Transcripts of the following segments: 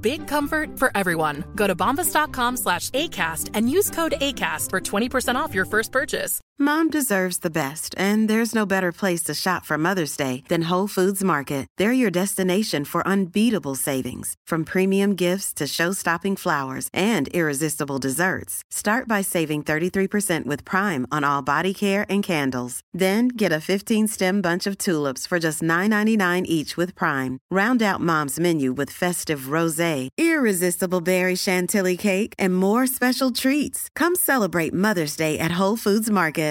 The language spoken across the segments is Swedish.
Big comfort for everyone. Go to bombas.com slash ACAST and use code ACAST for 20% off your first purchase. Mom deserves the best, and there's no better place to shop for Mother's Day than Whole Foods Market. They're your destination for unbeatable savings, from premium gifts to show-stopping flowers and irresistible desserts. Start by saving 33% with Prime on all body care and candles. Then get a 15-stem bunch of tulips for just $9.99 each with Prime. Round out Mom's menu with festive rosé, irresistible berry chantilly cake, and more special treats. Come celebrate Mother's Day at Whole Foods Market.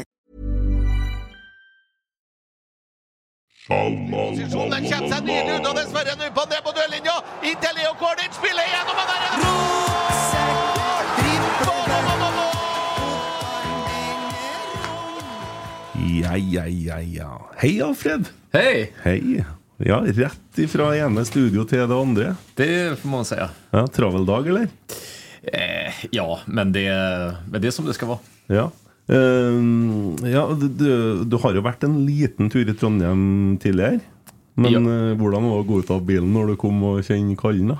Posisjonen kommer seg nydelig ut, og dessverre nå på ned på dørlinja. Inntil Leo Kornic spiller igjennom og der er Ja, ja, ja, ja. Hei, Alfred. Hej! Hei. Ja, rett ifra ene studio til det andre. Det får man säga. Ja, Travel dag, eller? Eh, ja, men det, men det är som det ska vara. Ja. Ehm, ja, du, du, du har jo vært en liten tur i Trondheim tidligere. Men Ja. hvordan var det å gå ut av bilen når du kom og kjenne kallen?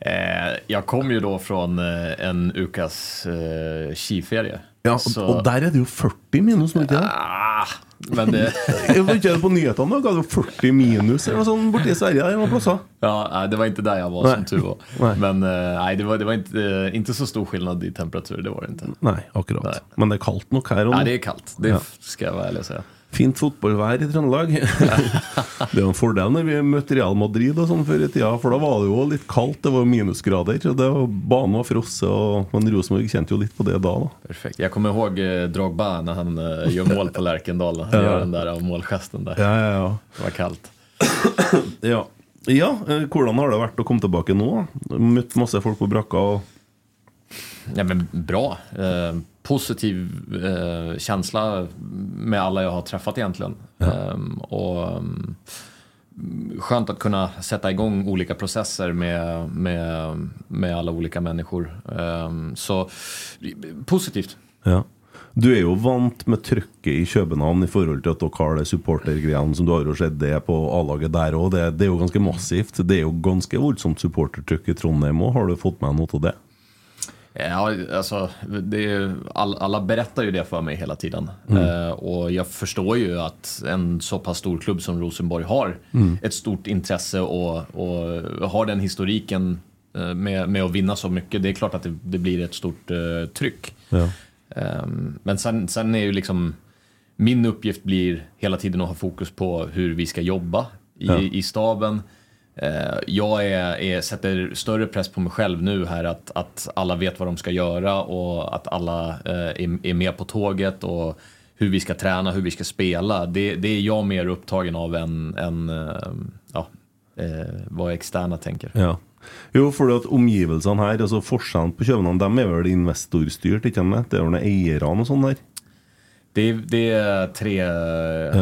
Eh, jag kom ju då från eh, en ukas eh, skiferie. Ja, Så- og der er det jo 40 minus, det? Ah, men det... Jeg var ikke på nyhetene da, ga det jo 40 minus eller noe sånt borti Sverige der noen plasser. Ja, nej, det var inte där jag var Nej. som tur var. Nej. Men eh, nej, det var, det var inte, eh, inte så stor skillnad i temperatur, det var det inte. Nei, akkurat. Nei. Men det er kaldt nok her. og nå. Nej, det är kallt, det Ja. ska jag vara ärlig och säga. Fint fotballvær i Trøndelag. det er en fordel når vi møtte Real Madrid og sånn før i tida, for da var det jo litt kaldt, det var minusgrader. og det var Banen var frosset, og men Rosenborg kjente jo litt på det da. da. Perfekt. Jag kommer ihåg eh, Drogba när han eh, gör mål på Lärkendal. Han gör den där eh, målgesten där. Ja, ja, ja. Det var kallt. ja. ja hvordan har det vært å komme tilbake nå? Møtt masse folk på brakka. og Ja, men bra. Eh, positiv eh, känsla med alla jag har träffat egentligen. Ehm, och mm, Skönt att kunna sätta igång olika processer med, med, med alla olika människor. Ehm, så positivt. Ja. Du er jo vant med trøkket i København i forhold til at dere har det supportergreiene som du har jo sett det på A-laget der òg. Det, det er jo ganske massivt. Det er jo ganske voldsomt supportertrykk i Trondheim òg. Har du fått med noe av det? Ja, alltså, ju- all, alla berättar ju det för mig hela tiden. Eh, och jag förstår ju att en så pass stor klubb som Rosenborg har ett stort intresse och, och har den historiken eh, med, med att vinna så mycket. Det är klart att det, det blir ett stort eh, tryck. Ja. Ehm, men sen, sen är ju liksom min uppgift blir hela tiden att ha fokus på hur vi ska jobba i, Ja. i staben. Eh, jag är, är, sätter större press på mig själv nu här att, att alla vet vad de ska göra och att alla eh, är, är med på tåget och hur vi ska träna, hur vi ska spela. Det, det är jag mer upptagen av än, än eh, ja, vad externa tänker. Ja. Jo, för att omgivelsene här, alltså forskaren på Köpenhamn, de är väl investorstyrt, inte sant? Det är väl noen och sånt där? Det, är- det är tre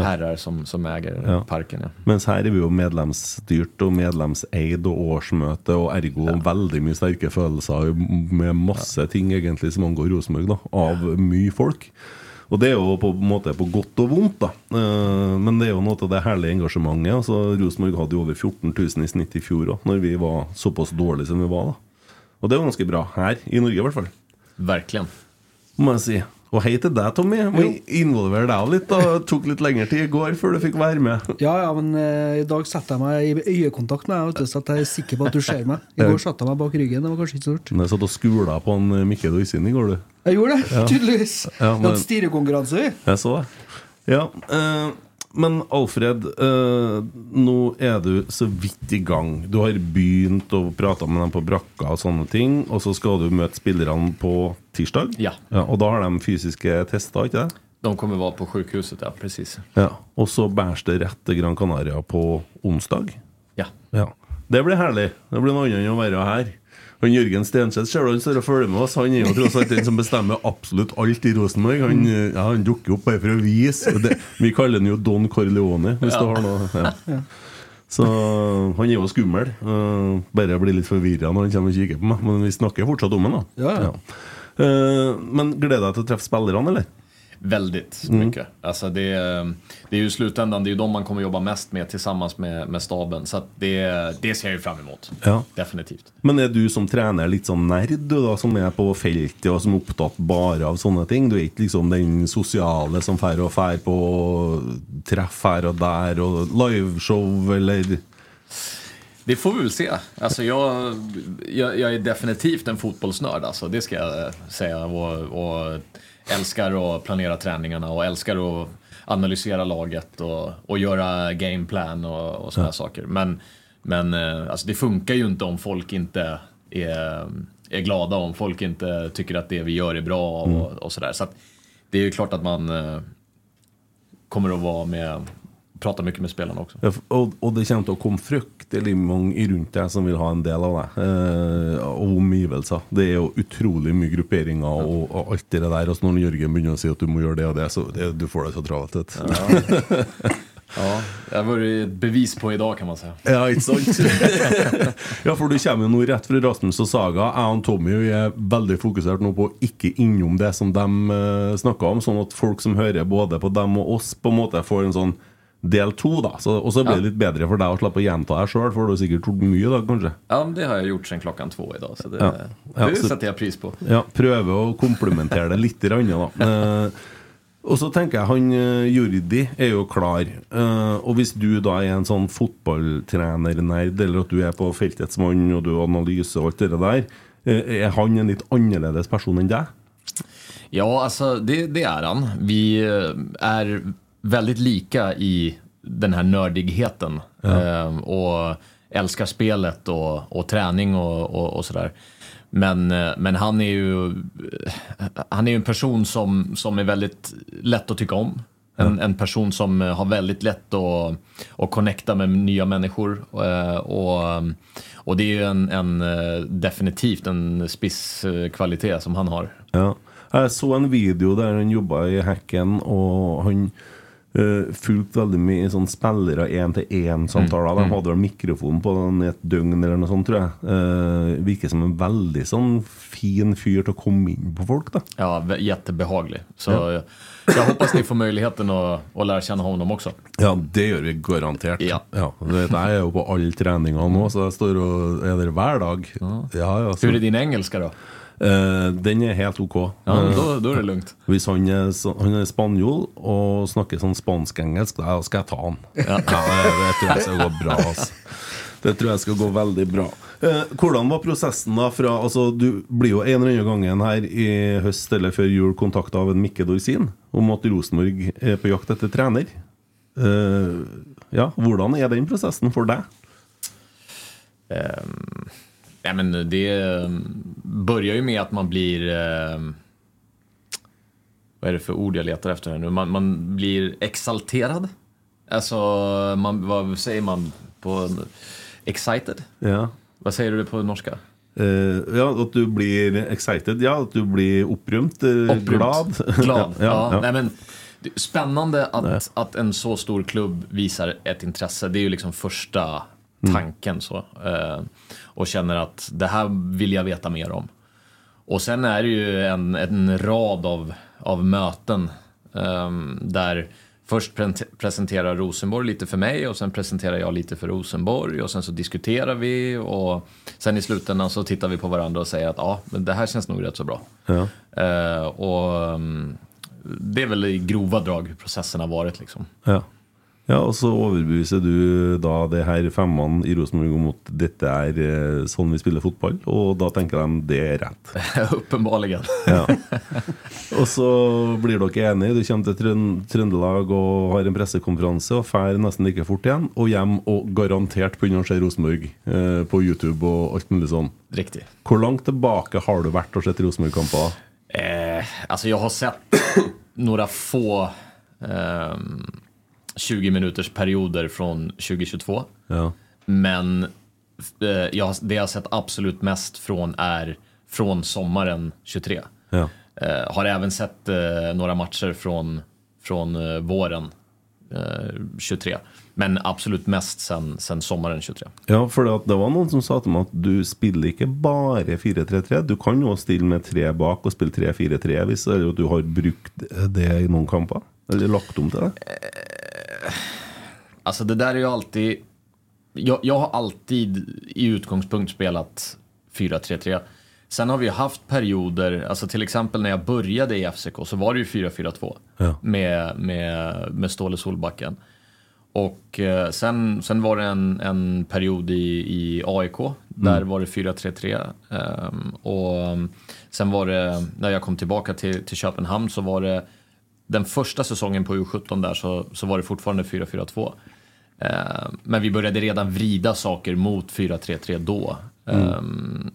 herrar som, som äger Ja. parken. Ja. Mens her er vi jo medlemsstyrt og medlemseid og årsmøte, og ergo veldig mye sterke følelser med masse ting egentlig som angår Rosenborg, da, av mye folk. Og det er jo på måte på godt og vondt, da. Eh, Men det er jo noe av det herlige engasjementet. Altså, Rosenborg hadde jo over 14 000 i snitt i fjor òg, når vi var såpass dårlige som vi var. da. Og det jo ganske bra her, i Norge i hvert fall. Verkligen. må jeg si. Og hei til deg, Tommy. Må involvere deg litt. da Tok litt lengre tid i går før du fikk være med. Ja, ja, men eh, i dag setter jeg meg i øyekontakt med deg, du, så jeg er sikker på at du ser meg. I går satte jeg meg bak ryggen. Det var kanskje ikke så stort. Jeg satt og skula på en eh, Mikke Dorsin i går, du. Jeg gjorde det, Ja. tydeligvis. Ja, Vi men- hadde stirekonkurranse, vi. Jeg så det. Ja, eh, men Alfred, eh, nå er du så vidt i gang. Du har begynt å prate med dem på brakka og sånne ting, og så skal du møte spillerne på tirsdag. Ja. og da har de fysiske tester, ikke det? De kommer vara på sjukhuset, ja precis. Ja. Og så bæres det rett til Gran Canaria på onsdag. Ja. Ja. Det blir herlig. Det blir annet enn å være her. Han Jørgen Stenseth ser du han står og følger med oss. Han er jo tross alt den som bestemmer absolutt alt i Rosenborg. Han, ja, han dukker opp bare for å vise. Det, vi kaller han jo Don Corleone, hvis du har noe ja. Så han er jo skummel. Uh, bare blir litt forvirra når han kommer og kikker på meg. Men vi snakker fortsatt om han, da. Ja, ja. Eh, men gleder deg til å treffe spillerne, eller? Väldigt Mm. mycket. Alltså det, det är ju i slutändan, det är ju de man kommer jobba mest med tillsammans med, med staben. Så det, det ser jag ju fram emot. Ja. Definitivt. Men er du som trener litt sånn nerd, du da, som er på feltet og som er opptatt bare av sånne ting? Du er ikke liksom den sosiale som fær og fær på treff her og der, og liveshow, eller Det får vi väl se. Alltså jag, jag, jag är definitivt en fotbollsnörd, alltså, det ska jag säga. Och, och älskar att planera träningarna och älskar att analysera laget och, och göra gameplan och, och sådana saker. Men, men eh, alltså, det funkar ju inte om folk inte är, är glada, om folk inte tycker att det vi gör är bra och, och sådär. Så att det är ju klart att man eh, kommer att vara med, prata mycket med spelarna också. Ja, og, og det kommer til å komme fryktelig mange rundt deg som vil ha en del av deg. Eh, og omgivelser. Det er jo utrolig mye grupperinger og, og alt det der. Og så når Jørgen begynner å si at du må gjøre det og det, så det, du får det så travelt. du. Ja, det varit ett bevis på idag kan man säga. Ja, ikke sant? ja, for du kommer jo nå rett fra Rasmus og Saga. Jeg og Tommy vi veldig fokusert nå på å ikke innom det som de uh, snakka om, sånn at folk som hører både på dem og oss, på en måte får en sånn del to. da så, Og så blir det litt bedre for deg å slippe å gjenta deg sjøl, for du har sikkert gjort mye da, kanskje. Ja, men det har jag gjort sedan klockan två idag, så det, Ja. Ja, det sätter jag pris på. Ja, Prøve å komplementere det litt, grann, da. Eh, og så tenker jeg han eh, Jordi er jo klar. Eh, og hvis du da er en sånn fotballtrenernerd, eller at du er på feltets mann og du har analyse og alt det der, eh, er han en litt annerledes person enn deg? Ja, alltså det, det är han. Vi eh, är väldigt lika i den här nördigheten eh, och älskar spelet och, och träning och, och, och sådär. Men, eh, men han är ju han är ju en person som, som är väldigt lätt att tycka om. En, en person som eh, har väldigt lätt att, att connecta med nya människor. eh, Och, och det är ju en, en, eh, definitivt en spisskvalitet som han har. Ja. Jeg så en video der han jobba i Hacken, og han uh, fulgte veldig mye sånn spillere én-til-én-samtaler. De hadde vel mikrofon på den i et døgn eller noe sånt, tror jeg. Uh, virker som en veldig sånn fin fyr til å komme inn på folk, da. Ja, jättebehaglig. Så jag, jag hoppas ni får möjligheten att, att lära känna honom också. Ja, det gjør vi garantert. Ja. du vet, jeg er jo på alle treninger nå, så jeg står og er der hver dag. Ja, ja, så, Hur är din engelska då? Eh, den er helt ok. Ja, Eh, då, då är det lugnt. Hvis han er, han er spanjol og snakker sånn spansk-engelsk, da skal jeg ta han. Ja. det, det tror jeg skal gå bra. Altså. Det tror jeg skal gå veldig bra. Eh, hvordan var prosessen da fra altså, Du blir jo en eller annen gangen her i høst eller før jul kontakta av en Mikke Dorsin om at Rosenborg er på jakt etter trener. Eh, ja, Hvordan er den prosessen for deg? Ehm, ja, men det ehm, börjar ju med att man blir... ehm, vad är det för ord jag letar efter här nu? Man, man blir exalterad. Alltså, man, vad säger man på... Excited? Ja. Vad säger du på norska? Eh, ja, At du blir excited. Ja, at du blir eh, Upprymt. glad. Glad. ja, ja, ja. Nej, men, spännande att, att en så stor klubb visar ett intresse. Det är ju liksom första Mm. tanken. så. Eh, och känner att det här vill jag veta mer om. Och sen är det ju en, en rad av, av möten ehm, där först pre- presenterar Rosenborg lite för mig och sen presenterar jag lite för Rosenborg och sen så diskuterar vi och sen i slutändan så tittar vi på varandra och säger att ja, men det här känns nog rätt så bra. Ja. Eh, och mm, det är väl i grova drag hur processen har varit liksom. Ja. Ja, og så overbeviser du da det her femmene i Rosenborg om at dette er eh, sånn vi spiller fotball, og da tenker de det er rett. Uppenbarligen. Ja. Og så blir dere enige, du kommer til Trøn- Trøndelag og har en pressekonferanse og fer nesten like fort igjen, og hjem og garantert begynner å se Rosenborg eh, på YouTube og alt mulig sånn. Riktigt. Hvor langt tilbake har du vært og sett Rosenborg-kamper? Eh, alltså jag har sett några få ehm, 20 minuters perioder från 2022. Ja. Men eh, jag, det jag har sett absolut mest från är från sommaren 23. Ja. Eh, har även sett eh, några matcher från, från våren eh, 23. Men absolut mest sen, sen sommaren 23. Ja, for det at det var noen som sa til meg at du spiller ikke bare 4-3-3. Du kan jo stille med tre bak og spille 3-4-3 hvis eller at du har brukt det i noen kamper. Eller lagt om til det. Alltså det där är ju alltid... Jag, jag har alltid i utgångspunkt spelat 4-3-3. Sen har vi ju haft perioder, alltså till exempel när jag började i FCK så var det ju 4-4-2 Ja. med, med, med Ståle Solbacken. Och eh, sen, sen var det en, en period i, i AIK, där var det 4-3-3. ehm, och sen var det, när jag kom tillbaka till, till Köpenhamn så var det den första säsongen på U17 där så, så var det fortfarande 4-4-2. Eh, men vi började redan vrida saker mot 4-3-3 då. Eh,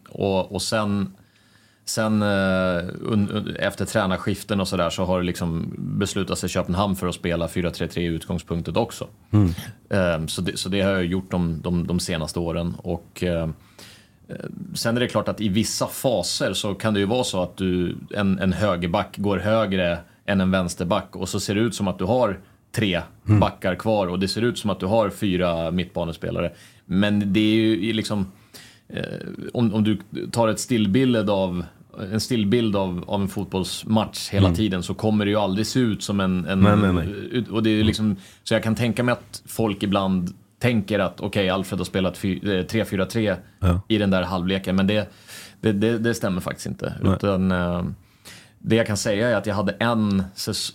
och, och sen, sen eh, efter tränarskiften och sådär så har det liksom beslutats i Köpenhamn för att spela 4-3-3 i utgångspunktet också. Eh, så, det, så det har jag gjort de, de, de senaste åren. Och eh, Sen är det klart att i vissa faser så kan det ju vara så att du, en, en högerback går högre än en vänsterback och så ser det ut som att du har tre backar kvar och det ser ut som att du har fyra mittbanespelare. Men det är ju liksom, eh, om, om du tar ett stillbild av en stillbild av, av en fotbollsmatch hela tiden så kommer det ju aldrig se ut som en... en Nej, nej, nej. Och det är ju liksom, så jag kan tänka mig att folk ibland tänker att okej, Alfred har spelat fy- eh, 3-4-3 Ja. i den där halvleken, men det, det, det, det stämmer faktiskt inte. Utan, eh, det jag kan säga är att jag hade en,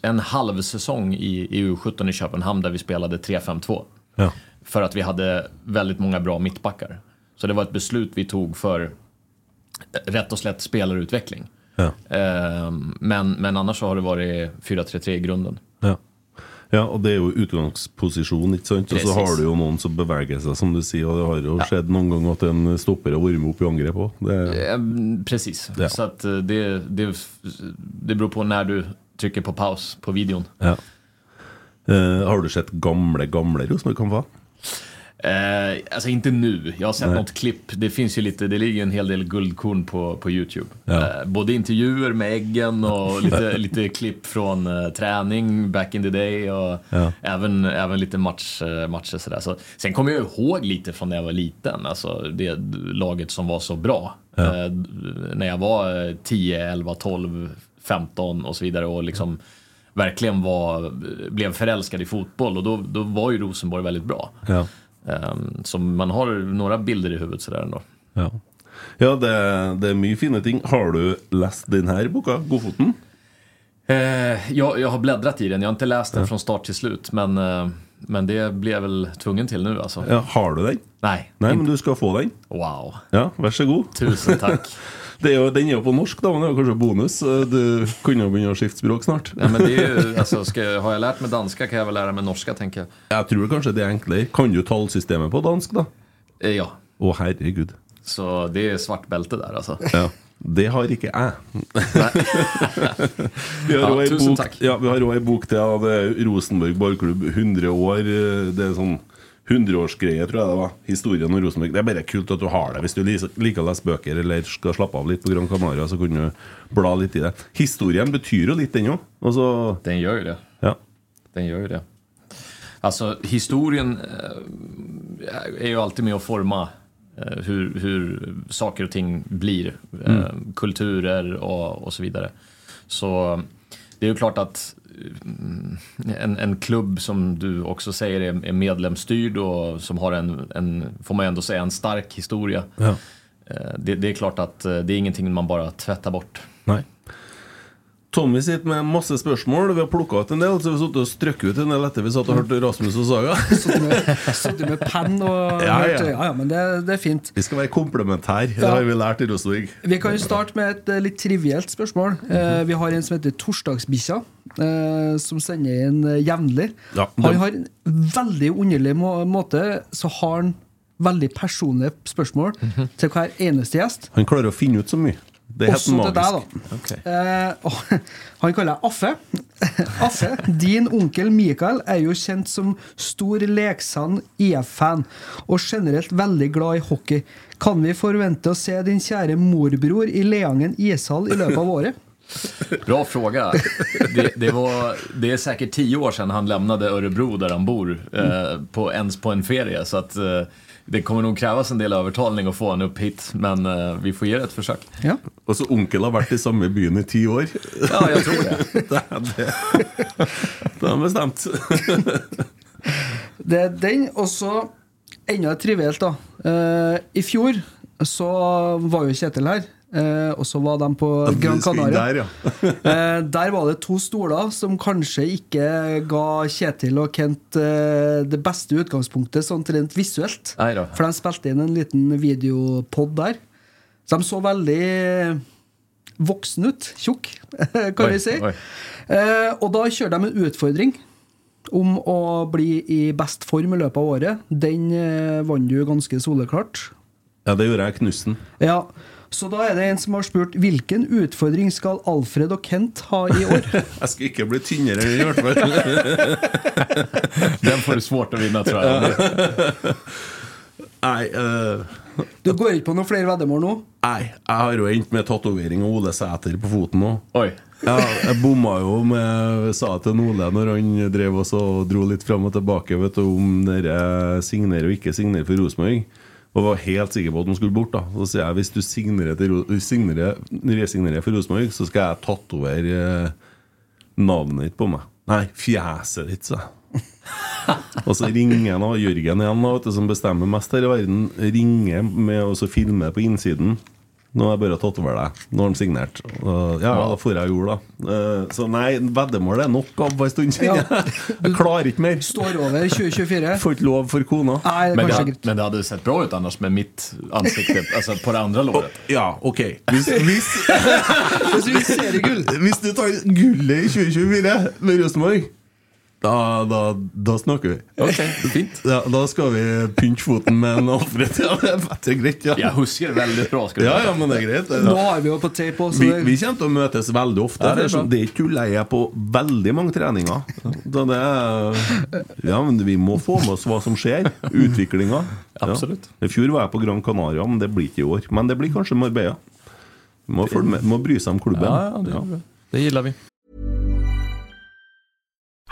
en halv säsong i, i U17 i Köpenhamn där vi spelade 3-5-2. Ja. För att vi hade väldigt många bra mittbackar. Så det var ett beslut vi tog för eh, rätt och slätt spelarutveckling. Ja. Eh, men, men annars så har det varit 4-3-3 i grunden. Ja. Ja, og det er jo utgangsposisjon, ikke sant? Og så har du jo noen som beveger seg, som du sier, og det har jo skjedd noen ganger at en stopper har vært med opp i angrep òg. Eh, Precis. Ja. Så eh, det, det, det beror på när du trycker på paus på videon. Ja. Eh, har du sett gamle, gamle Rosenborg-kamper? Eh, alltså inte nu. Jag har sett Nej. något klipp. Det finns ju lite, det ligger en hel del guldkorn på, på YouTube. Ja. Eh, både intervjuer med Eggen och lite, lite klipp från eh, träning back in the day och Ja. även, även lite match, eh, matcher sådär. Så, sen kommer jag ihåg lite från när jag var liten, alltså det laget som var så bra. Ja. Eh, när jag var eh, 10, 11, 12, 15 och så vidare och liksom verkligen var, blev förälskad i fotboll och då, då var ju Rosenborg väldigt bra. Ja. Um, så man har några bilder i huvudet sådär ändå. Ja, ja det, det er mye fine ting. Har du lest den her boka, 'Godfoten'? Eh, jag, jag har bläddrat i den, jag har inte läst den från start till slut, men, eh, men det blev jag väl tvungen till nu alltså. Ja, har du den? Nej, Nei, inte. men du skal få den. wow. Ja, vær så god. Tusen tack. Det er jo, den er jo på norsk, da, men det jo kanskje bonus. Du kunne jo begynne å skifte språk snart. Nej, men det är ju, alltså, ska, jag- har jag lärt mig danska kan jag väl lära mig norska, tänker jag. Jeg tror kanskje det er enklere. Kan du tallsystemet på dansk, da? Eh, ja, Å, herregud. så det är svart bälte där alltså. Ja. Det har ikke jeg. vi har Ja, også ei bok, ja, bok til av er Rosenborg ballklubb 100 år. eh, Det er sånn 100-årsgreie, tror jeg det var. Historien om Rosenborg. Det er bare kult at du har det. Hvis du liker å lese bøker eller skal slappe av litt på Gran Canaria, så kan du bla litt i det. Historien betyr jo litt, den òg. Altså, Den gör ju det. ja. Den gör ju det. Alltså historien eh, är ju alltid med att forma eh, hur, hur saker och ting blir. Eh, kulturer och, och så vidare. Så det är ju klart att mm, en, en klubb som du också säger är, är medlemsstyrd och som har en, en, får man ändå säga, en stark historia. Ja. Eh, Det, det är klart att eh, det är ingenting man bara tvättar bort. Nei. Tommy sitter med masse spørsmål. Vi har plukka ut en del, så vi har og strøkket ut en del etter vi satt og hørte Rasmus og Saga. Sittet med, med penn og Ja, ja. ja, ja, men det, det er fint. Vi skal være komplementære. Det har vi lært i Rosenborg. Vi kan jo starte med et eh, litt trivielt spørsmål. Eh, vi har en som heter Torsdagsbikkja, eh, som sender inn jevnlig. Han har en veldig underlig må måte, så har han veldig personlige spørsmål til hver eneste gjest. Han klarer å finne ut så mye. Det er helt Også til deg, magisk. da. Eh, og, han kaller deg Affe. Affe, din onkel Mikael er jo kjent som stor Leksand IF-fan, og generelt veldig glad i hockey. Kan vi forvente å se din kjære morbror i Leangen ishall i løpet av året? Bra fråga. Det, det, var, det är säkert tio år sedan han lämnade Örebro där han bor, eh, på, ens på en ferie. Så att, eh, det kommer nog krävas en del övertalning att få honom upp hit, men eh, vi får ge det ett försök. Ja. Og så onkel har vært i samme byen i ti år. Ja, jag tror det. det, er det. det er bestemt. Det er den, og så enda trivielt, da. Eh, I fjor så var jo Kjetil her, eh, og så var de på Gran Canaria. Der, ja. Eh, der var det to stoler som kanskje ikke ga Kjetil og Kent eh, det beste utgangspunktet sånn rent visuelt. For de spilte inn en liten videopod der. Så de så veldig voksen ut. Tjukk, kan Oi, vi si. oi. Eh, og da kjører de en utfordring om å bli i best form i løpet av året. Den eh, vant du ganske soleklart. ja, det gjorde jeg. Knussen. Ja, Så da er det en som har spurt hvilken utfordring skal Alfred og Kent ha i år? Jeg skal ikke bli tynnere enn i hvert fall. Den får du svårt att vinna tror jag. Nei, eh, Du går ikke på noen flere veddemål nå? Nei, jeg har jo endt med tatovering av Ole Sæter på foten. Oi. Ja, jeg bomma jo med Sa til Ole når han drev også og dro litt fram og tilbake vet du, om dere signerer og ikke signerer for Rosenborg. Og var helt sikker på at han skulle bort. da Så sier jeg hvis du signerer, til, signerer resignerer for Rosenborg, så skal jeg tatovere eh, navnet ditt på meg. Nei, fjeset ditt, sa jeg. Og så ringer han da, Jørgen igjen, da, som bestemmer mest her i verden, ringer med å så filme på innsiden. Nå er det bare å tatovere deg. Nå har han signert. Og, ja, da får jeg gjorde da. Eh, Så nei, veddemål er nok av på en stund, kjenner jeg. Jeg klarer ikke mer. Står over 2024? Får ikke lov for kona. Nei, det Men det, sikkert men det hade sett bra ut annars med mitt ansikte alltså på det andra låret. Ja, ok. Hvis, hvis, Hvis hvis du tar gullet i 2024 med Rosenborg, da, da, da snakker vi. Okej, fint. Ja, da skal vi pynte foten med en Alfred. Ja, det er greit, ja. Jag huskar väldigt bra Ja, ja, men det er greit. Nå har vi jo på tape også. Vi, vi kommer til å møtes veldig ofte. Ja, det er sånn, det er ikke tull. Jeg er på veldig mange treninger. Så det er, ja, men vi må få med oss hva som skjer. Utviklinga. Absolutt. I fjor var jeg på Gran Canaria, men det blir ikke i år. Men det blir kanskje Marbella. Må, følge med, må bry seg om klubben. Ja, ja, det, det gillar vi.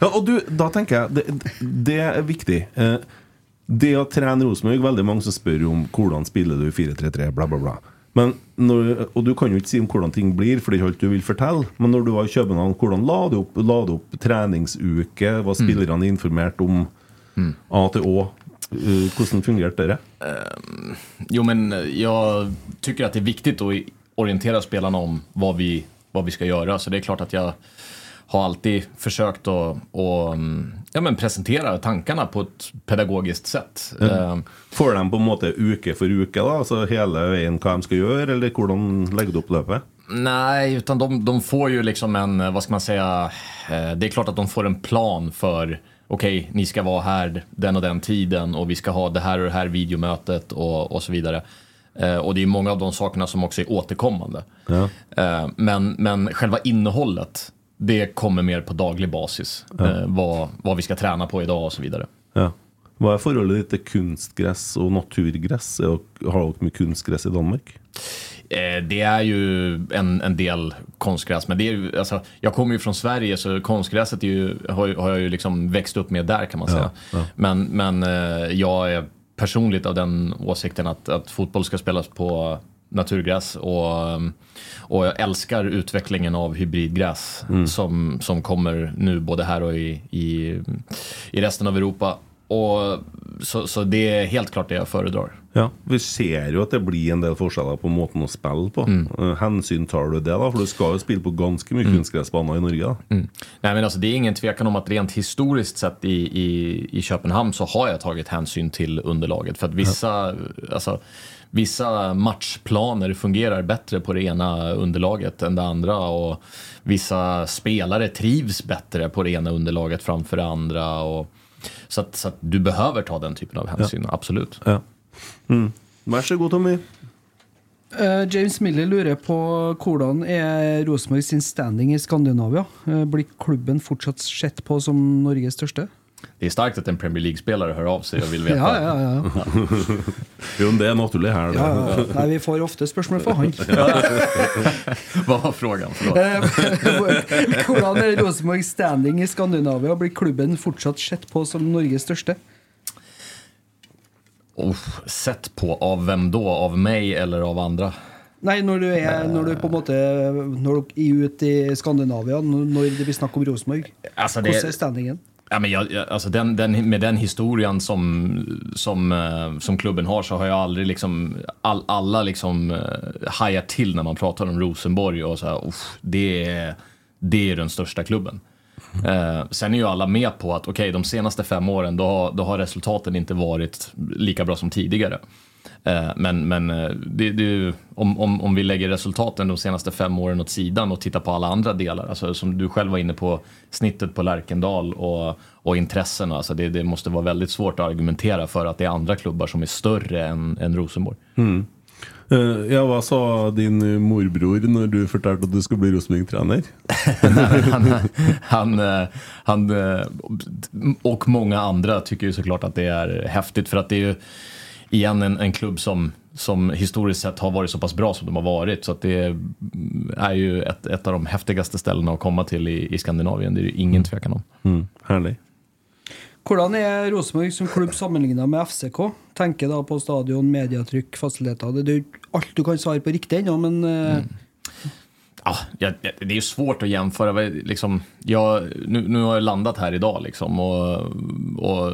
Ja, og du, da tenker jeg det, det er viktig. Eh, det å trene Rosenborg Veldig mange som spør om hvordan spiller du 4-3-3, bla, bla, bla. Men når, og du kan jo ikke si om hvordan ting blir, for det er ikke alt du vil fortelle. Men når du var i København, hvordan la du opp, la du opp treningsuke? Var spillerne informert om A til Å? Eh, Hvordan fungerte det? Jo, men eh, jag tycker att det är viktigt att orientera spelarna om vad vi, vad vi ska göra. Så det är klart att jag har alltid försökt att, att mm, ja, men presentera tankarna på ett pedagogiskt sätt. Eh, Får de på en måte uke for uke, da? Altså hele veien hva de skal gjøre, eller hvordan legger du opp løpet? Nej, utan de, de får ju liksom en, vad ska man säga, eh, det är klart att de får en plan för okej, ni ska vara här den och den tiden och vi ska ha det här och det här videomötet och, och så vidare. Eh, och det är många av de sakerna som också är återkommande. Ja. Eh, men, men själva innehållet, det kommer mer på daglig basis. Eh, vad, vad vi ska träna på idag och så vidare. Ja. Hva er forholdet ditt til kunstgress og naturgress? Er dere- Har dere mye kunstgress i Danmark? Eh, Det är ju en, en del konstgräs, men det är ju, alltså, jag kommer ju från Sverige så konstgräset är ju, har, har jag ju liksom växt upp med där kan man säga. ja. Men, men eh, jag är personligt av den åsikten att, att fotboll ska spelas på naturgräs och, och jag älskar utvecklingen av hybridgräs som, som kommer nu både här och i, i, i resten av Europa. Och, så, så det är helt klart det jag föredrar. Ja, Vi ser jo at det blir en del forskjeller på måten å spille på. Eh, Hensyn tar du det, da? For du skal jo spille på ganske mye kunstgressbaner i Norge. da Nej, men alltså, det är ingen tvekan om att rent historiskt sett i, i, i Köpenhamn så har jag tagit hänsyn till underlaget. För att vissa, alltså, vissa matchplaner fungerar bättre på det ena underlaget än det andra. Och vissa spelare trivs bättre på det ena underlaget framför det andra. Och, så, att, så att du behöver ta den typen av hänsyn, absolut. Ja. Mm. Vær så god, Tommy. Eh, James Miller lurer på hvordan er Rosenborg sin standing i Skandinavia. Eh, blir klubben fortsatt sett på som Norges største? Det är starkt att en Premier League-spelare hör av sig och vill veta. Ja, ja, ja. Jo, det er naturlig her. det. ja, ja. Nei, vi får ofte spørsmål fra han. Vad var frågan? Förlåt. Eh, er Rosenborgs standing i Skandinavia? Blir klubben fortsatt sett på som Norges største? Oh, sett på av vem då? Av mig eller av andra? Nei, når du er når du på en måte Når dere er ute i Skandinavia, når når det blir snakk om Rosenborg, Alltså det- hvordan er standingen? Ja, men jag, jag, alltså den, den, med den historien som, som, eh, som klubben har så har jag aldrig liksom, all, alla liksom eh, hajar till när man pratar om Rosenborg och så här, "Uff, det, är, det är den största klubben. Eh, sen är ju alla med på att okej, de senaste fem åren då har, då har resultaten inte varit lika bra som tidigare. Eh, men men eh, det, det, om, om, om vi lägger resultaten de senaste fem åren åt sidan och tittar på alla andra delar, alltså som du själv var inne på, snittet på Lärkendal och, och intressena, alltså det, det måste vara väldigt svårt att argumentera för att det är andra klubbar som är större än, än Rosenborg. Eh, ja, hva sa din morbror når du fortalte at du skulle bli Rosenborg-trener? han, han, han och många andra tycker ju såklart att det är häftigt för att det är ju igen en, en klubb som, som historiskt sett har varit så pass bra som de har varit så att det är ju ett, ett av de häftigaste ställena att komma till i, i Skandinavien. Det är ju ingen tvekan om. Mm, herlig. Hvordan er Rosenborg som klubb sammenlignet med FCK? Tenker da på stadion, medietrykk, fasiliteter. Det er jo alt du kan svare på riktig ennå, men eh, Ja, jag, jag- det är ju svårt att jämföra. Liksom, jag, nu, nu har jag landat här idag liksom, och, och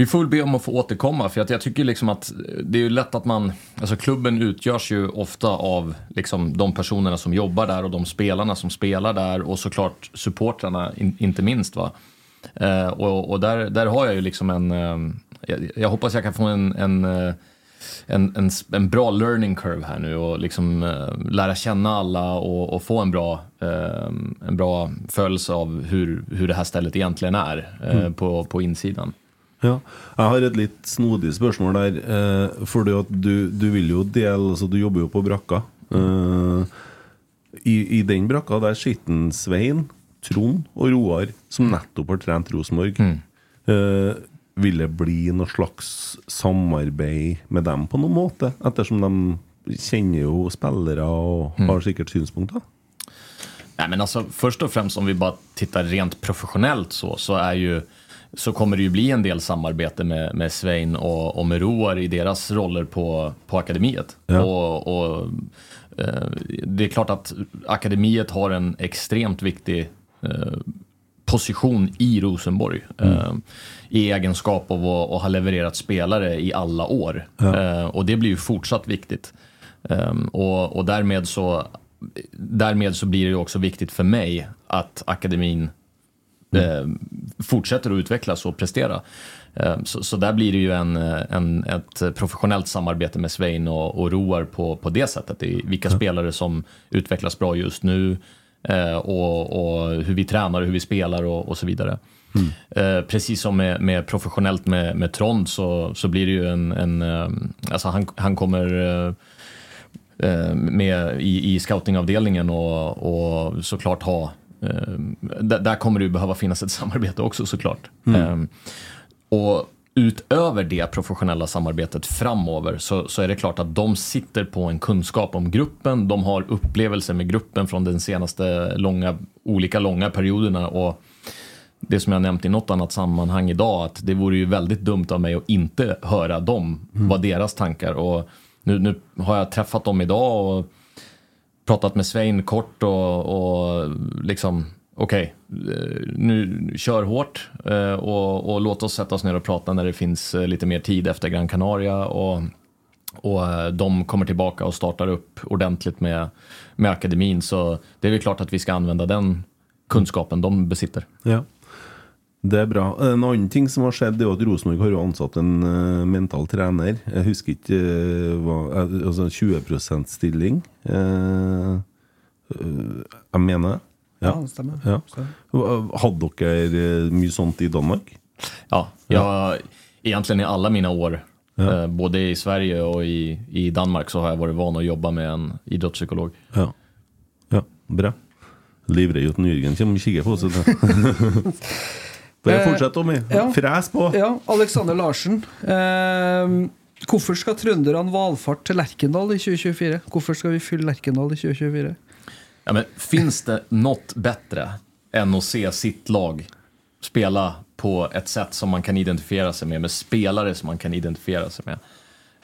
vi får väl be om att få återkomma för att jag tycker liksom att det är ju lätt att man, alltså klubben utgörs ju ofta av liksom de personerna som jobbar där och de spelarna som spelar där och såklart supportrarna in, inte minst. va. Eh, och och där, där har jag ju liksom en, eh, jag, jag hoppas jag kan få en, en eh, en, en, en bra learning curve här nu och liksom eh, lära känna alla och, och få en bra, eh, en bra följelse av hur, hur det här stället egentligen är eh, Mm. på, på insidan. Ja, jeg har et litt snodig spørsmål der. Eh, fordi at du, du vil jo dele altså Du jobber jo på brakka. Eh, i, I den brakka der sitter Svein, Trond og Roar, som nettopp har trent Rosenborg. Eh, vil det bli noe slags samarbeid med dem på noen måte, ettersom de kjenner jo spillere og Mm. har sikkert synspunkter. Nej, men alltså, först och främst om vi bara tittar rent professionellt så, så, är ju, så kommer det ju bli en del samarbete med, med Svein och, och med Roar i deras roller på, på akademiet. Ja. Och, och, eh, det är klart att akademiet har en extremt viktig eh, position i Rosenborg. Eh, I egenskap av att, att ha levererat spelare i alla år. Ja. Eh, och det blir ju fortsatt viktigt. Ehm, och, och därmed så därmed så blir det också viktigt för mig att akademin eh, fortsätter att utvecklas och prestera. Eh, så, så där blir det ju en, en, ett professionellt samarbete med Svein och, och Roar på, på det sättet. Är vilka spelare som utvecklas bra just nu eh, och, och hur vi tränar och hur vi spelar och, och så vidare. Eh, precis som med, med professionellt med, med Trond så, så blir det ju en, en eh, alltså han, han kommer eh, eh, med i, i scoutingavdelningen och, och såklart ha eh, där, där kommer det ju behöva finnas ett samarbete också såklart. Mm. Eh, och utöver det professionella samarbetet framöver så, så är det klart att de sitter på en kunskap om gruppen. De har upplevelser med gruppen från den senaste långa, olika långa perioderna. Och det som jag nämnt i något annat sammanhang idag, att det vore ju väldigt dumt av mig att inte höra dem, vad deras tankar. Och nu, nu har jag träffat dem idag och pratat med Svein kort och, och liksom, okej, okay, nu kör hårt eh, och, och låt oss sätta oss ner och prata när det finns eh, lite mer tid efter Gran Canaria. Och, och de kommer tillbaka och startar upp ordentligt med, med akademin. Så det är väl klart att vi ska använda den kunskapen de besitter. Ja. Det er bra. En annen ting som har skjedd, er jo at Rosenborg har jo ansatt en eh, mental trener. Jeg husker ikke eh, hva eh, Altså 20 stilling. Eh, eh, jeg mener det. Ja, det stemmer. Ja. Hadde dere eh, mye sånt i Danmark? Ja, jag, egentligen i alla mina år, Ja. eh, både i Sverige och i, i Danmark, så har jag varit van att jobba med en idrottspsykolog. Ja. ja bra. Livredd at Jørgen kommer og kikker på oss. Bare fortsett, Tommy. Ja. Fres på. Ja, Alexander Larsen. Eh, hvorfor skal trønderne valfarte til Lerkendal i 2024? Hvorfor skal vi fylle Lerkendal i 2024? Ja, men finns det något bättre än att se sitt lag spela på ett sätt som man kan identifiera sig med, med spelare som man kan identifiera sig med?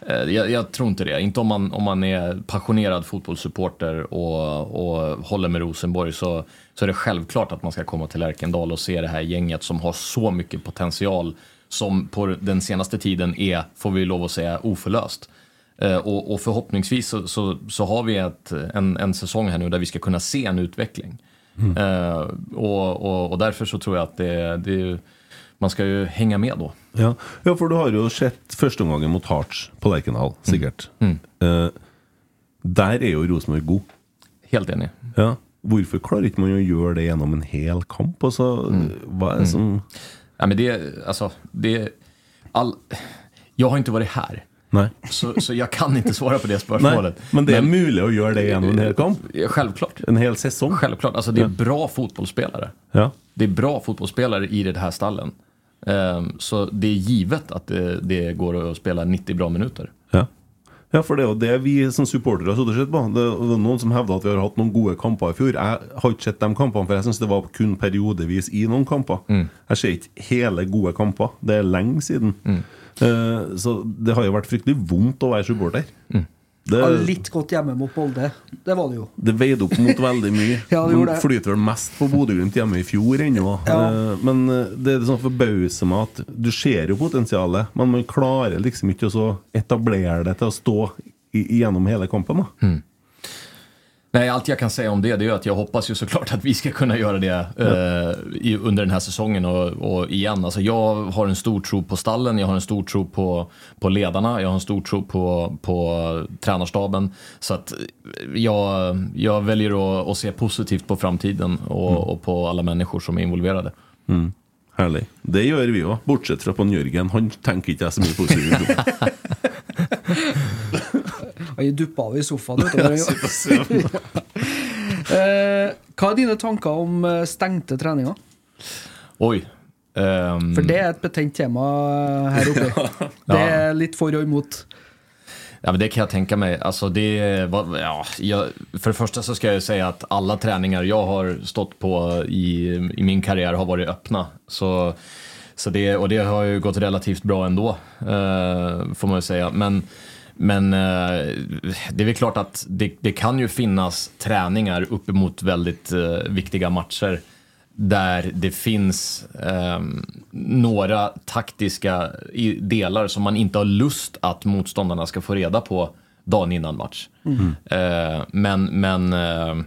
Eh, Jag, jag tror inte det. Inte om man, om man är passionerad fotbollssupporter och, och håller med Rosenborg så, så är det självklart att man ska komma till Lärkendal och se det här gänget som har så mycket potential som på den senaste tiden är, får vi lov att säga, oförlöst. Eh, Och, och förhoppningsvis så, så, så har vi ett, en, en säsong här nu där vi ska kunna se en utveckling. Mm. Eh, och, och, och därför så tror jag att det, det, man ska ju hänga med då. Ja. ja, for du har jo sett førsteomgangen mot Hearts på Lerkendal, sikkert. Mm. Eh, der er jo Rosenborg god. Helt enig. Ja. Hvorfor klarer ikke man å gjøre det gjennom en hel kamp? Altså, Hva er det som Ja, men det, alltså, det, all, jag har inte varit här. Nej. Så, så jag kan inte svara på det spörsmålet. Nej, men det är möjligt att göra det genom en hel kamp? Självklart. En hel säsong? Självklart. Alltså det är Ja. bra fotbollsspelare. Ja. Det är bra fotbollsspelare i det här stallen. Ehm, så det är givet att det, det går att spela 90 bra minuter. Ja. ja, for det er jo det vi som supportere har sittet på. Det er noen som hevder at vi har hatt noen gode kamper i fjor. Jeg har ikke sett de kampene, for jeg syns det var kun periodevis i noen kamper. Jeg ser ikke hele gode kamper. Det er lenge siden. Eh, så det har jo vært fryktelig vondt å være supporter. Det, Ja, litt godt hjemme mot Molde. Det var det jo. det veide opp mot veldig mye. Ja, det gjorde det. flyter vel mest på Bodø-Glimt hjemme i fjor ennå. Ja. Eh, Men eh, det er sånn forbauser meg at du ser jo potensialet, men man klarer liksom ikke å så etablere det til å stå i, gjennom hele kampen. da Nej, allt jag kan säga om det, det är att jag hoppas ju såklart att vi ska kunna göra det eh, i, under den här säsongen. Och, och igen, alltså jag har en stor tro på stallen, jag har en stor tro på, på ledarna, jag har en stor tro på, på tränarstaben. Så att jag, jag väljer att, att se positivt på framtiden och, och på alla människor som är involverade. Mm. Herlig. Det gjør vi òg, bortsett fra på Jørgen. Han tenker ikke jeg så mye positivt. Han duppa av i sofaen. Vet du. Eh, hva er dine tanker om eh, stengte treninger? Oj. ehm, For det er et betent tema her oppe. Det er litt for og imot. Ja, men det kan jag tänka mig. Alltså det, var- ja, jag, för det första så ska jag säga att alla träningar jag har stått på i, i min karriär har varit öppna. Så, så det, och det har ju gått relativt bra ändå, eh, får man ju säga. Men, men eh, det är väl klart att det, det kan ju finnas träningar uppemot väldigt eh, viktiga matcher där det finns ehm, några taktiska delar som man inte har lust att motståndarna ska få reda på dagen innan match. Mm. Eh, men men eh,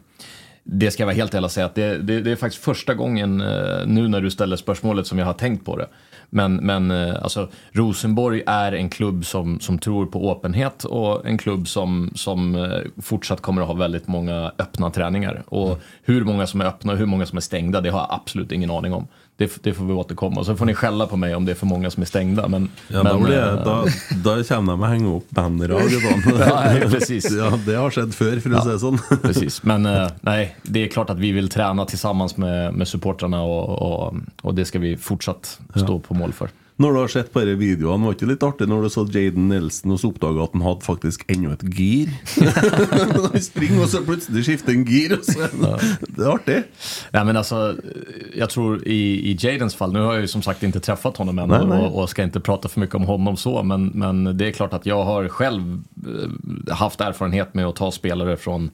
det ska jag vara helt ärlig och säga att det, det, det är faktiskt första gången eh, nu när du ställer spörsmålet som jag har tänkt på det. Men, men eh, alltså, Rosenborg är en klubb som, som tror på öppenhet och en klubb som, som eh, fortsatt kommer att ha väldigt många öppna träningar. Och hur många som är öppna och hur många som är stängda, det har jag absolut ingen aning om. Det, det får vi återkomma. Så får ni skälla på mig om det är för många som är stängda. Men, Ja, men, da, blir jeg, eh, da, da kommer de å henge opp bannere og sånn. Ja, precis. Ja, det har skjedd før, for å si det sånn. Precis, men eh, nej, det är klart att vi vill träna tillsammans med, med supportrarna och, och, och det ska vi fortsatt stå på mål för. Når du har sett på de videoene, var det ikke litt artig når du så Jaden Nelson og så oppdaga at han hadde faktisk ennå et gir? han springer, og så plutselig skifter en gir, Det er artig. Ja, men alltså, jag tror i, i Jadens fall, nu har jag ju som sagt inte träffat honom än Nej, nej. och, och ska inte prata för mycket om honom så, men, men det är klart att jag har själv eh, haft erfarenhet med att ta spelare från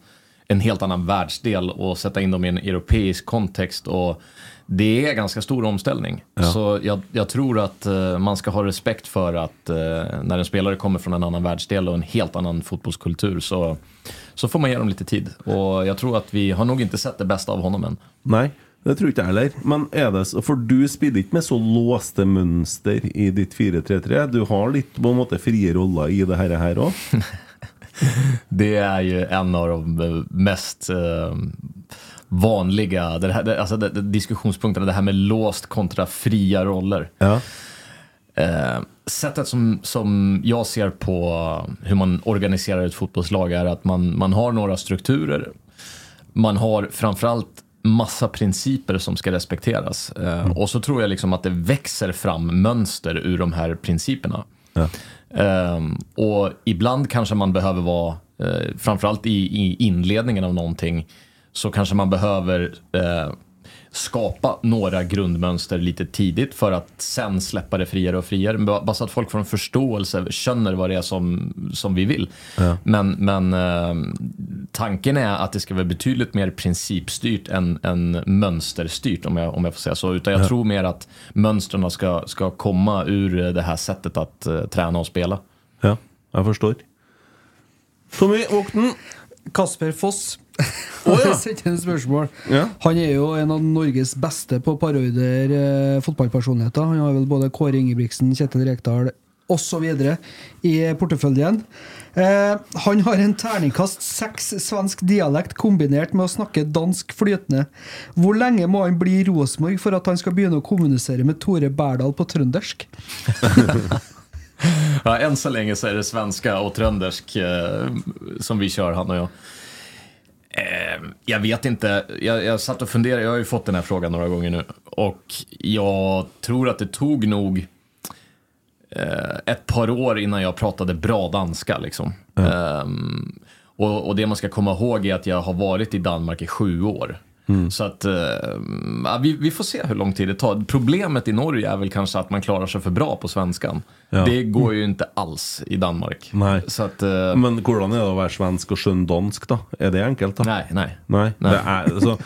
en helt annan världsdel och sätta in dem i en europeisk kontext. Och det är ganska stor omställning. Ja. Så jag, jag tror att eh, man ska ha respekt för att eh, när en spelare kommer från en annan världsdel och en helt annan fotbollskultur så, så får man ge dem lite tid. Och jag tror att vi har nog inte sett det bästa av honom än. Nei, det tror ikke jeg heller. Men er det så, For du spiller ikke med så låste mønster i ditt 4-3-3. Du har litt på en måte frie roller i det her- her òg. Det är ju en av de mest eh, vanliga det här, det, alltså det, det, diskussionspunkterna, det här med låst kontra fria roller. Ja. Eh, sättet som, som jag ser på hur man organiserar ett fotbollslag är att man, man har några strukturer. Man har framförallt massa principer som ska respekteras. Eh, Och så tror jag liksom att det växer fram mönster ur de här principerna. Ja. Ehm, och ibland kanske man behöver vara, eh, framförallt i, i inledningen av någonting, så kanske man behöver eh, skapa några grundmönster lite tidigt för att sen släppa det friare och friare. Ba- Bara så att folk får en förståelse, känner vad det är som, som vi vill. Ja. Men, men eh, tanken är att det ska vara betydligt mer principstyrt än, än mönsterstyrt om jag, om jag får säga så. Utan jag Ja. tror mer att mönstren ska, ska komma ur det här sättet att eh, träna och spela. Ja, jeg forstår. Tommy Våkten. Kasper Foss. Å, ja. Spørsmål. Ja. Han er jo en av Norges beste på parodier eh, fotballpersonligheter. Han har vel både Kåre Ingebrigtsen, Kjetil Rekdal osv. i porteføljen. Eh, han har en terningkast seks svensk dialekt kombinert med å snakke dansk flytende. Hvor lenge må han bli i Rosenborg for at han skal begynne å kommunisere med Tore Berdal på trøndersk? Ja, än så länge så är det svenska och tröndersk eh, som vi kör, han och jag. Eh, jag vet inte, jag, jag satt och funderade, jag har ju fått den här frågan några gånger nu. Och jag tror att det tog nog eh, ett par år innan jag pratade bra danska. Liksom. Ehm, och, och det man ska komma ihåg är att jag har varit i Danmark i sju år. Mm. Så att, eh, ja, vi, vi får se hur lång tid det tar. Problemet i Norge är väl kanske att man klarar sig för bra på svenskan. Ja. Det går ju inte alls i Danmark. Nei. Så att, eh, Men hvordan er det å være svensk og skjønne dansk, da? Er det enkelt, da? Nej, nej. Nei. Nei. Det er, altså,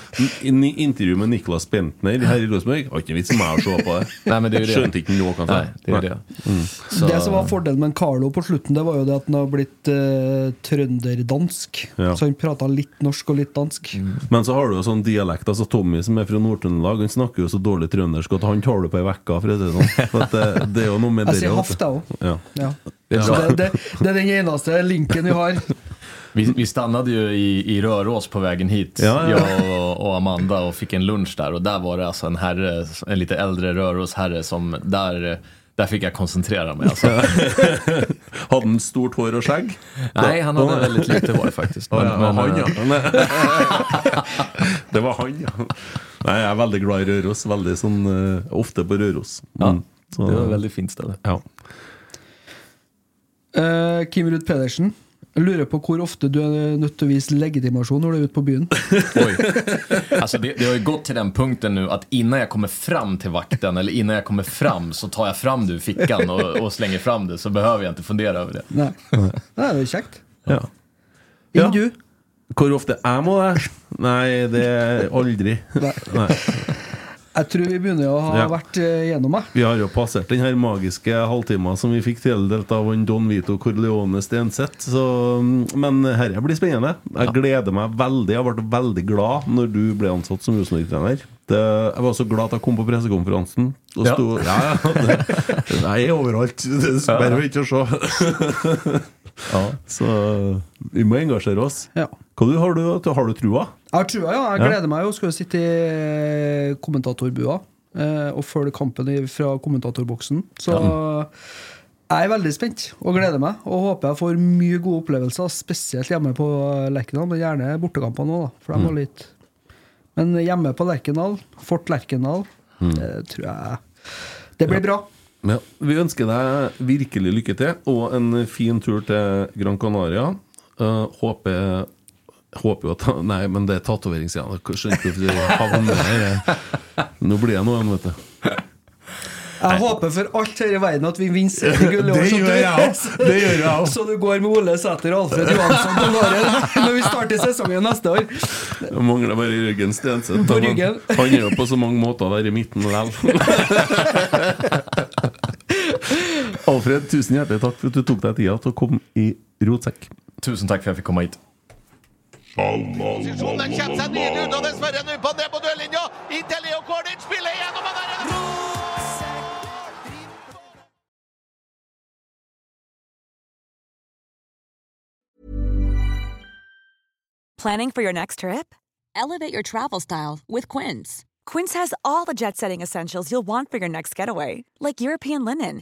i intervju med Niklas Bentner her i Rosenborg ikke en vits meg å se på det. Nej, men det är ju det. Skjønte ikke noe, kanskje. Nej, det är ju det. Mm. Så- Det som var fordelen med Carlo på slutten, det var jo det at han har blitt eh, trønderdansk. Ja. Så han prata litt norsk og litt dansk. Men så har du jo sånn dialekt. Altså Tommy som er fra Nord-Trøndelag, han snakker jo så dårlig trøndersk at han tar det på uke, for å si det sånn. For at det, det jeg òg. Ja. Ja. Det är det, det, det är den eneste linken vi har. Vi, vi stannade ju i, i Rörås på vägen hit, Ja, ja. jag och, och Amanda, och fick en lunch där. Och där var det alltså en herre, en lite äldre Rörås-herre som, där, där fick jag koncentrera mig. Alltså. Hadde han stort hår og skjegg? Nej, han hade väldigt lite hår faktiskt. Å, ja, Men- men, han, ja. det var han, ja. Nei, jeg er veldig glad i Røros. Veldig sånn eh, Ofte på. Ja, Mm. Så- det var ett väldigt fint ställe. Ja. Eh, Kim Ruud Pedersen. Jeg lurer på hvor ofte du er nødt til å vise legitimasjon når du er ute på byen. Alltså det, det har ju gått till den punkten nu att innan jag kommer fram till vakten eller innan jag kommer fram så tar jag fram det ur fickan och, och slänger fram det så behöver jag inte fundera över det. Nei. Nei, det er jo kjekt. Ja. Enn du? Hvor ofte jeg må det? Nei, det er aldri. Nei. Jeg tror vi begynner å ha Ja. vært eh, gjennom det. Vi har jo passert den her magiske halvtimen som vi fikk tildelt av Don Vito Corleone Stenseth. Mm, men dette blir spennende. Jeg gleder meg veldig. Jeg ble veldig glad når du ble ansatt som Rosenborg-trener. Det- Jeg var så glad at jeg kom på pressekonferansen. Og Ja. sto, ja, ja, det, jeg er overalt. Det er bare ikke å se. Så vi må engasjere oss. Ja. Hva du, har, du, har du trua? Jeg har trua, ja. Jeg Ja. gleder meg jo. Skal sitte i eh, kommentatorbua eh, og følge kampen fra kommentatorboksen. Så jeg er veldig spent og gleder meg. Og håper jeg får mye gode opplevelser, spesielt hjemme på Lerkendal. Men gjerne bortekampene òg, da. For de var Mm. litt Men hjemme på Lerkendal, Fort Lerkendal, Mm. det tror jeg Det blir bra. Ja, vi ønsker deg virkelig lykke til, og en fin tur til Gran Canaria. Eh, håper Håper jo at Nei, men det er tatoveringssida. Jeg hvorfor jeg havner her. Nå blir det noe igjen, vet du. Jeg håper for alt her i verden at vi vinner seriegull i år. Det så gjør du- jeg jeg. Så du går med Ole Sæter og Alfred Johansson på låret når vi starter sesongen neste år. Jeg mangler bare Jørgen Stenseth. Han er jo på så mange måter der i midten likevel. Alfred, tusen hjertelig takk for at du tok deg tida til å komme i Rotsekk. Tusen tack för att jag fick komma hit. Posisjonen kommer seg nydelig ut, og dessverre nå på ned på dørlinja. Inntil Leo Kornic spiller der er det Planning for your next trip? Elevate your travel style with Quince. Quince has all the jet setting essentials you'll want for your next getaway, like European linen,